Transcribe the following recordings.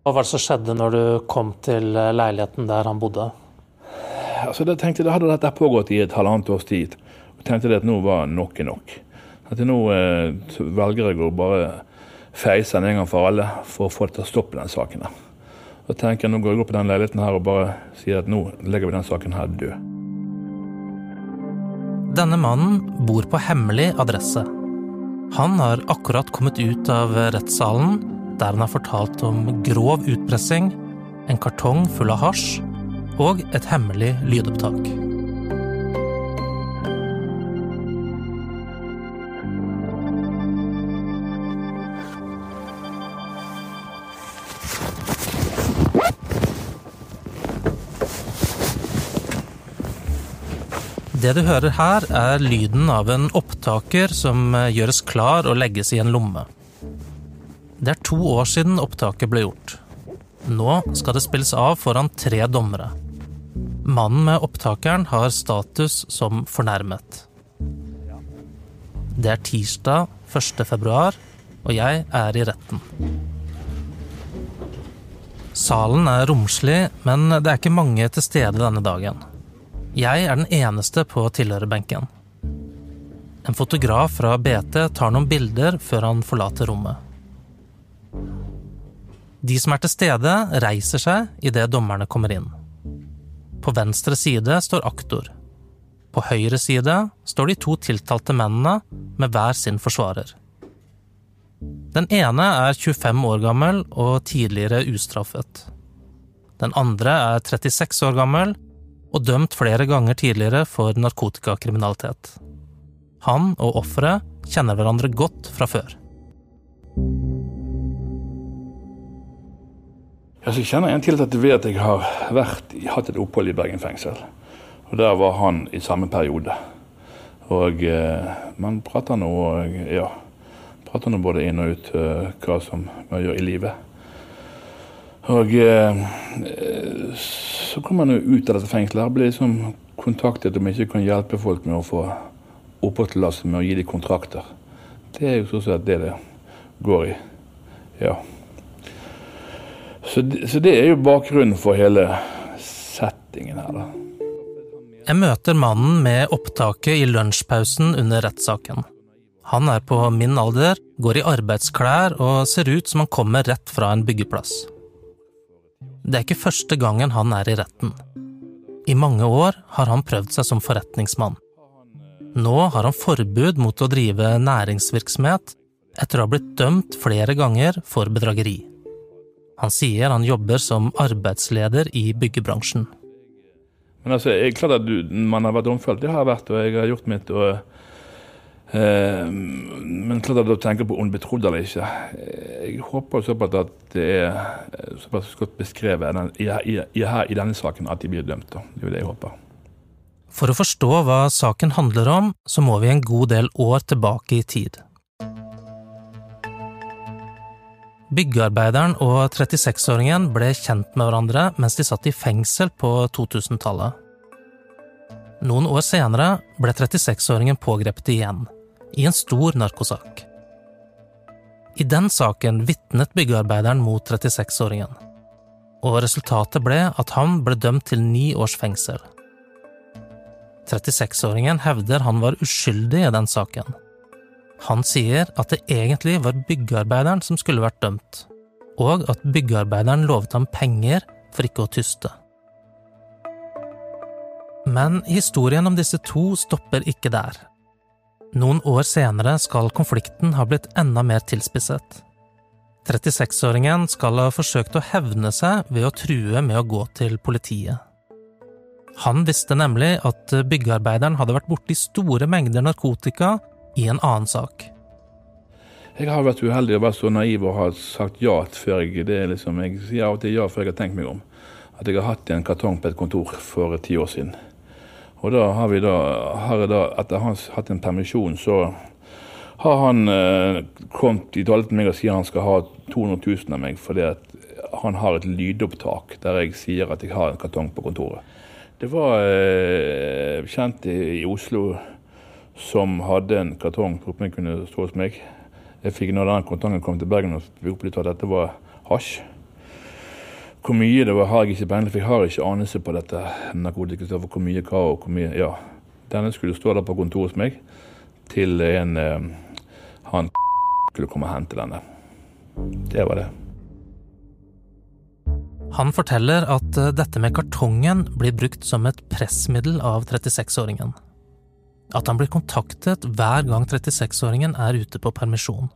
Hva var det som skjedde når du kom til eh, leiligheten der han bodde? Altså, da tenkte, det hadde dette pågått i et halvannet års tid. Og tenkte at nå var nok er nok. At nå eh, velger jeg å bare feise den en gang for alle for å få det til å stoppe den saken. Så tenker jeg Nå går jeg opp i den leiligheten her og bare sier at nå legger vi den saken her død. Denne mannen bor på hemmelig adresse. Han har akkurat kommet ut av rettssalen, der han har fortalt om grov utpressing, en kartong full av hasj og et hemmelig lydopptak. Det du hører her, er lyden av en opptaker som eh, gjøres klar og legges i en lomme. Det er to år siden opptaket ble gjort. Nå skal det spilles av foran tre dommere. Mannen med opptakeren har status som fornærmet. Det er tirsdag 1. februar, og jeg er i retten. Salen er romslig, men det er ikke mange til stede denne dagen. Jeg er den eneste på tilhørerbenken. En fotograf fra BT tar noen bilder før han forlater rommet. De som er til stede, reiser seg idet dommerne kommer inn. På venstre side står aktor. På høyre side står de to tiltalte mennene med hver sin forsvarer. Den ene er 25 år gammel og tidligere ustraffet. Den andre er 36 år gammel og dømt flere ganger tidligere for narkotikakriminalitet. Han og offeret kjenner hverandre godt fra før. Jeg kjenner en til at jeg vet jeg har vært, hatt et opphold i Bergen fengsel. Og Der var han i samme periode. Og eh, Man prater nå ja, prater nå både inn og ut uh, hva som man gjør i livet. Og eh, så kommer man jo ut av dette fengselet og blir liksom kontaktet om ikke kan hjelpe folk med å få oppholdstillatelse med å gi dem kontrakter. Det er jo sånn sett det det går i. Ja. Så, så det er jo bakgrunnen for hele settingen her, da. Jeg møter mannen med opptaket i lunsjpausen under rettssaken. Han er på min alder, går i arbeidsklær og ser ut som han kommer rett fra en byggeplass. Det er ikke første gangen han er i retten. I mange år har han prøvd seg som forretningsmann. Nå har han forbud mot å drive næringsvirksomhet etter å ha blitt dømt flere ganger for bedrageri. Han sier han jobber som arbeidsleder i byggebransjen. Men altså, jeg, klart at du, Man har vært domfelt, det har jeg vært, og jeg har gjort mitt. og Eh, men klart at du tenker på ond betrodd eller ikke. Jeg håper såpass at det er eh, såpass godt beskrevet i, i, i, i, denne saken at de blir dømt. Da. Det er det jeg håper. For å forstå hva saken handler om, så må vi en god del år tilbake i tid. Byggearbeideren og 36-åringen ble kjent med hverandre mens de satt i fengsel på 2000-tallet. Noen år senere ble 36-åringen pågrepet igjen i en stor narkosak. I den saken vitnet byggearbeideren mot 36-åringen, og resultatet ble at han ble dømt til ni års fengsel. 36-åringen hevder han var uskyldig i den saken. Han sier at det egentlig var byggearbeideren som skulle vært dømt, og at byggearbeideren lovet ham penger for ikke å tyste. Men historien om disse to stopper ikke der. Noen år senere skal konflikten ha blitt enda mer tilspisset. 36-åringen skal ha forsøkt å hevne seg ved å true med å gå til politiet. Han visste nemlig at byggearbeideren hadde vært borti store mengder narkotika i en annen sak. Jeg har vært uheldig og vært så naiv og har sagt ja før jeg det er liksom, Jeg sier av og til ja før jeg har tenkt meg om. At jeg har hatt en kartong på et kontor for ti år siden. Og da har vi da, har jeg da etter han har hatt en permisjon, så har han eh, kommet i tale til meg og sier han skal ha 200 000 av meg fordi at han har et lydopptak der jeg sier at jeg har en kartong på kontoret. Det var eh, kjent i, i, Oslo som hadde en kartong som kunne stå hos meg. Jeg fikk når den kontanten kom til Bergen og opplyst at dette var hasj. Hvor mye det var, har jeg ikke peiling for jeg har ikke anelse på dette narkotikastoffet. Hvor mye hva og hvor mye Ja. Denne skulle stå der på kontoret hos meg til en eh, Han skulle komme og hente denne. Det var det. Han forteller at eh, dette med kartongen blir brukt som et pressmiddel av 36-åringen. At han blir kontaktet hver gang 36-åringen er ute på permisjon.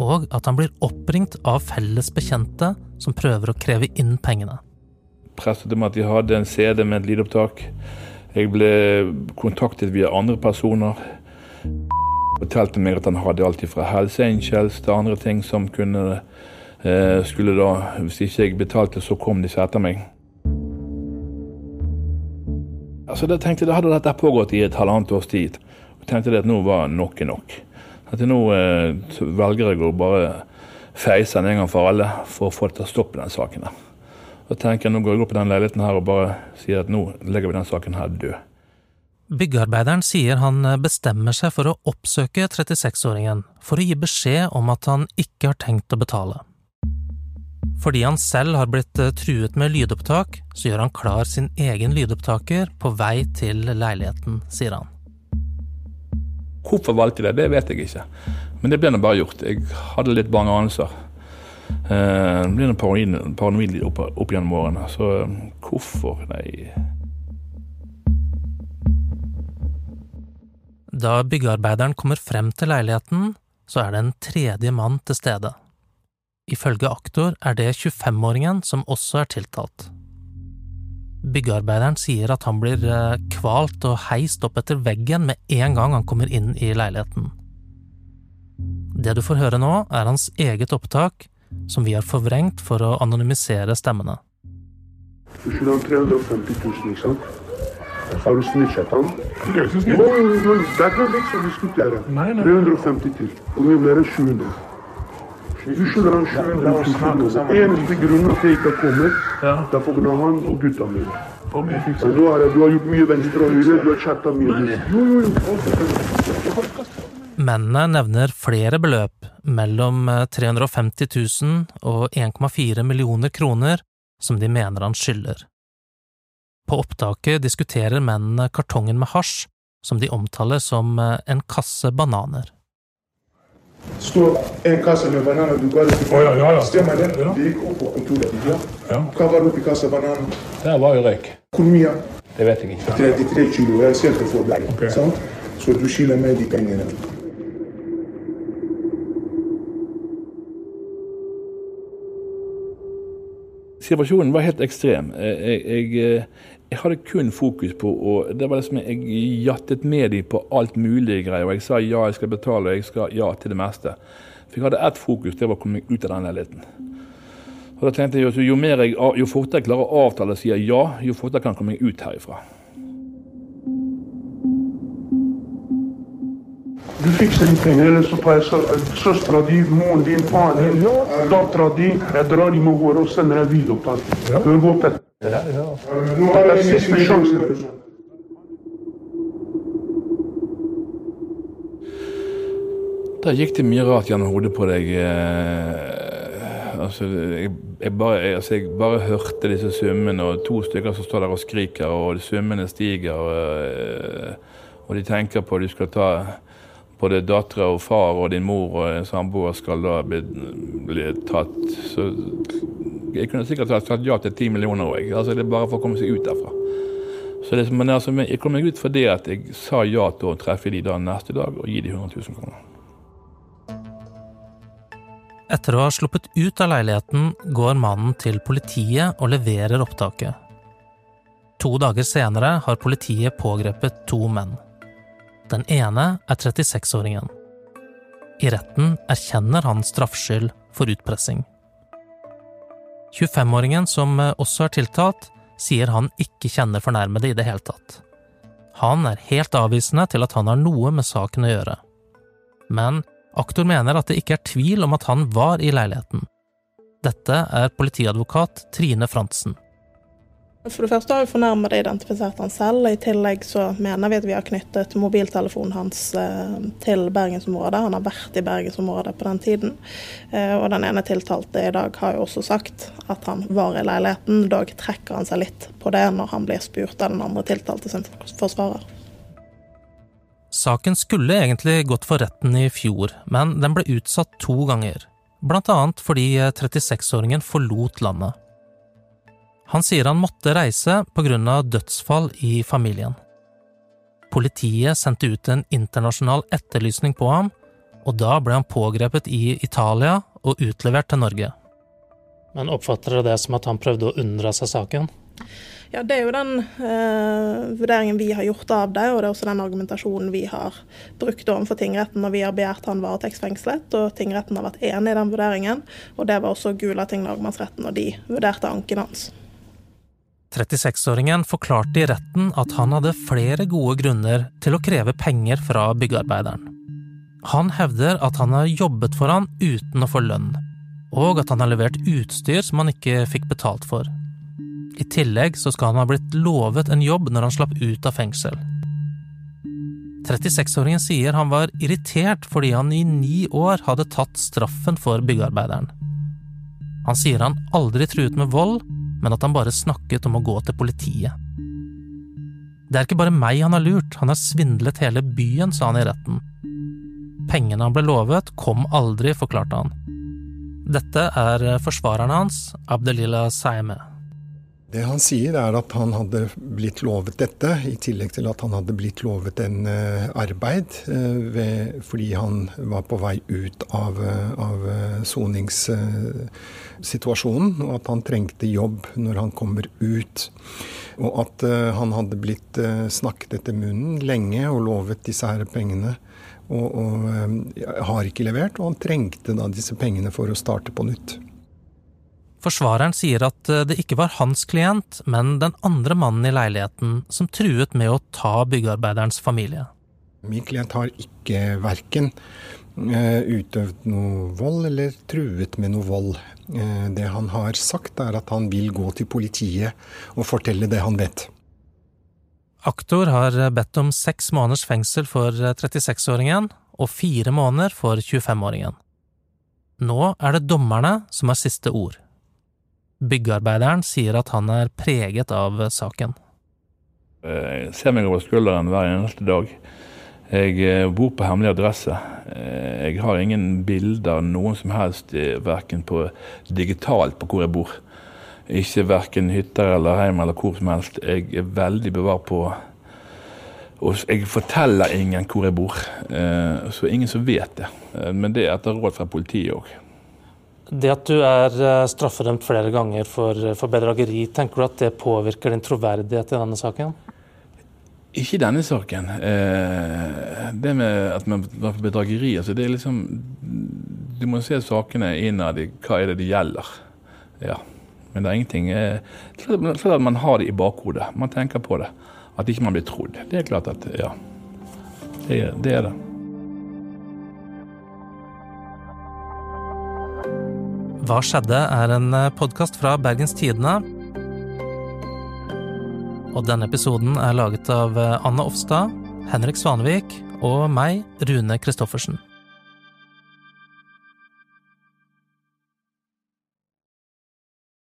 Og at han blir oppringt av felles bekjente som prøver å kreve inn pengene. Presset om at de hadde en CD med et lydopptak. Jeg ble kontaktet via andre personer. Fortalte meg at han hadde alt fra Hells Angels til andre ting som kunne eh, Skulle da, hvis ikke jeg betalte, så kom de etter meg. Altså, da tenkte jeg, da hadde dette pågått i et halvannet års tid. Og tenkte jeg at nå var nok nok. At nå eh, velger jeg å bare feise den en gang for alle for å få det til å stoppe den saken. der. Da tenker jeg nå går jeg opp i den leiligheten her og bare sier at nå legger vi den saken her død. Byggearbeideren sier han bestemmer seg for å oppsøke 36-åringen for å gi beskjed om at han ikke har tenkt å betale. Fordi han selv har blitt eh, truet med lydopptak, så gjør han klar sin egen lydopptaker på vei til leiligheten, sier han. Hvorfor valgte jeg det, det vet jeg ikke. Men det ble nå bare gjort. Jeg hadde litt bange anelser. Eh, det ble noe paranoid opp, opp gjennom årene. Så eh, hvorfor? Nei. Da byggearbeideren kommer frem til leiligheten, så er det en tredje mann til stede. Ifølge aktor er det 25-åringen som også er tiltalt. Byggearbeideren sier at han blir eh, kvalt og heist opp etter veggen med en gang han kommer inn i leiligheten. Det du får høre nå, er hans eget opptak, som vi har forvrengt for å anonymisere stemmene. Du skylder han 350 000, ikke sant? Har du snitchet han? Det er ikke noe vits å diskutere. 350 000. Hvor mye blir det? 700. Du skylder han 700 000 Eneste grunnen til at jeg ikke kommer, det er pga. han og gutta mine. Okay. Du, har, du har gjort mye venstre og høyre, du har chatta mye. Jo, jo, jo. Mennene nevner flere beløp, mellom 350 000 og 1,4 millioner kroner, som de mener han skylder. På opptaket diskuterer mennene kartongen med hasj, som de omtaler som en kasse bananer. Står en kasse med bananer. Du ga det til Å, ja, ja, ja. Stemmer det? Ja. Det gikk opp på kontoret ja? Ja. Hva var det oppi kassa bananer? Der var jo røyk. Hvor mye? Det vet jeg ikke. 33 kilo. Jeg ser det for deg. Ok. Sant? Så du skylder meg de pengene. Situasjonen var helt ekstrem. Jeg, jeg, jeg, hadde kun fokus på og det var liksom, Jeg jattet med dem på alt mulig greier. og Jeg sa ja, jeg skal betale, og jeg skal ja til det meste. For jeg hadde ett fokus, det var å komme meg ut av den leiligheten. Og da tenkte jeg, jo, mer jeg, jo fortere jeg klarer å avtale og sier ja, jo fortere kan jeg komme meg ut herifra. Du fikser de pengene, eller så tar jeg sø- søstera di, moren din, faren din, dattera di. Jeg drar dem av gårde og sender deg videoopptak. Hør på, Petter. Nå har jeg siste sjansen. Da gikk det mye rart gjennom hodet på deg. Eh, altså, jeg, jeg, bare, jeg, altså, jeg bare hørte disse summene, og to stykker som står der og skriker, og summene stiger. Og, eh, og de tenker på at du skal ta både dattera og far og din mor og en samboer skal da bli, bli tatt. Så jeg kunne sikkert sagt ja til ti millioner òg. Altså, det er bare for å komme seg ut derfra. Så det, men altså, jeg kom meg ut fordi at jeg sa ja til å treffe de da neste dag og gi de 100 000 kroner. Etter å ha sluppet ut av leiligheten går mannen til politiet og leverer opptaket. To dager senere har politiet pågrepet to menn. Den ene er 36-åringen. I retten erkjenner han straffskyld for utpressing. 25-åringen, som også er tiltalt, sier han ikke kjenner fornærmede i det hele tatt. Han er helt avvisende til at han har noe med saken å gjøre. Men aktor mener at det ikke er tvil om at han var i leiligheten. Dette er politiadvokat Trine Frantzen. For det første har vi fornærmede identifisert han selv. I tillegg så mener vi at vi har knyttet mobiltelefonen hans eh, til bergensområdet. Han har vært i bergensområdet på den tiden. Eh, og den ene tiltalte i dag har jo også sagt at han var i leiligheten. Dog trekker han seg litt på det når han blir spurt av den andre tiltalte sin forsvarer. Saken skulle egentlig gått for retten i fjor, men den ble utsatt to ganger. Blant annet fordi 36-åringen forlot landet. Han sier han måtte reise av dødsfall i familien. Politiet sendte ut en internasjonal etterlysning på ham, og da ble han pågrepet i Italia og utlevert til Norge. Men oppfatter dere det som at han prøvde å unndra seg saken? Ja, Det er jo den eh, vurderingen vi har gjort av det, og det er også den argumentasjonen vi har brukt overfor tingretten når vi har begjært han varetektsfengslet, og tingretten har vært enig i den vurderingen. Og det var også Gulating lagmannsretten når de vurderte anken hans. 36-åringen forklarte i retten at han hadde flere gode grunner til å kreve penger fra byggearbeideren. Han hevder at han har jobbet for han uten å få lønn, og at han har levert utstyr som han ikke fikk betalt for. I tillegg så skal han ha blitt lovet en jobb når han slapp ut av fengsel. 36-åringen sier han var irritert fordi han i ni år hadde tatt straffen for byggearbeideren. Han sier han aldri truet med vold, men at han bare snakket om å gå til politiet. Det er ikke bare meg han har lurt, han har svindlet hele byen, sa han i retten. Pengene han ble lovet, kom aldri, forklarte han. Dette er forsvareren hans, Abdelila Saime. Det han sier, er at han hadde blitt lovet dette, i tillegg til at han hadde blitt lovet en uh, arbeid uh, ved, fordi han var på vei ut av, uh, av soningssituasjonen, og at han trengte jobb når han kommer ut. Og at han hadde blitt snakket etter munnen lenge og lovet disse her pengene. Og, og har ikke levert, og han trengte da disse pengene for å starte på nytt. Forsvareren sier at eh, det ikke var hans klient, men den andre mannen i leiligheten som truet med å ta byggearbeiderens familie. Min klient har ikke verken eh, utøvd noe vold eller truet med noe vold. Eh, det han har sagt, er at han vil gå til politiet og fortelle det han vet. Aktor har bedt om seks måneders fengsel for 36-åringen og fire måneder for 25-åringen. Nå er det dommerne som har siste ord. Byggearbeideren sier at han er preget av saken. Jeg ser meg over skulderen hver eneste dag. Jeg eh, bor på hemmelig adresse. Eh, jeg har ingen bilder noen som helst, eh, verken på digitalt på hvor jeg bor. Ikke verken hytter eller hjem eller hvor som helst. Jeg er veldig bevart på og jeg forteller ingen hvor jeg bor, så ingen som vet det. Men det er etter råd fra politiet òg. Det at du er eh, straffedømt flere ganger for, for, bedrageri, tenker du at det påvirker din troverdighet i denne saken? Ikke i denne saken. Eh, det med at man var for bedrageri, altså det er liksom Du må se sakene innad i hva er det det gjelder. Ja. Men det er ingenting eh, Klart at man har det i bakhodet. Man tenker på det. At ikke man blir trodd. Det er klart at ja. Det, det er det. Hva skjedde? er en eh, podkast fra Bergens Tidende. Og denne episoden er laget av eh, Anne Offstad, Henrik Svanvik og meg, Rune Christoffersen.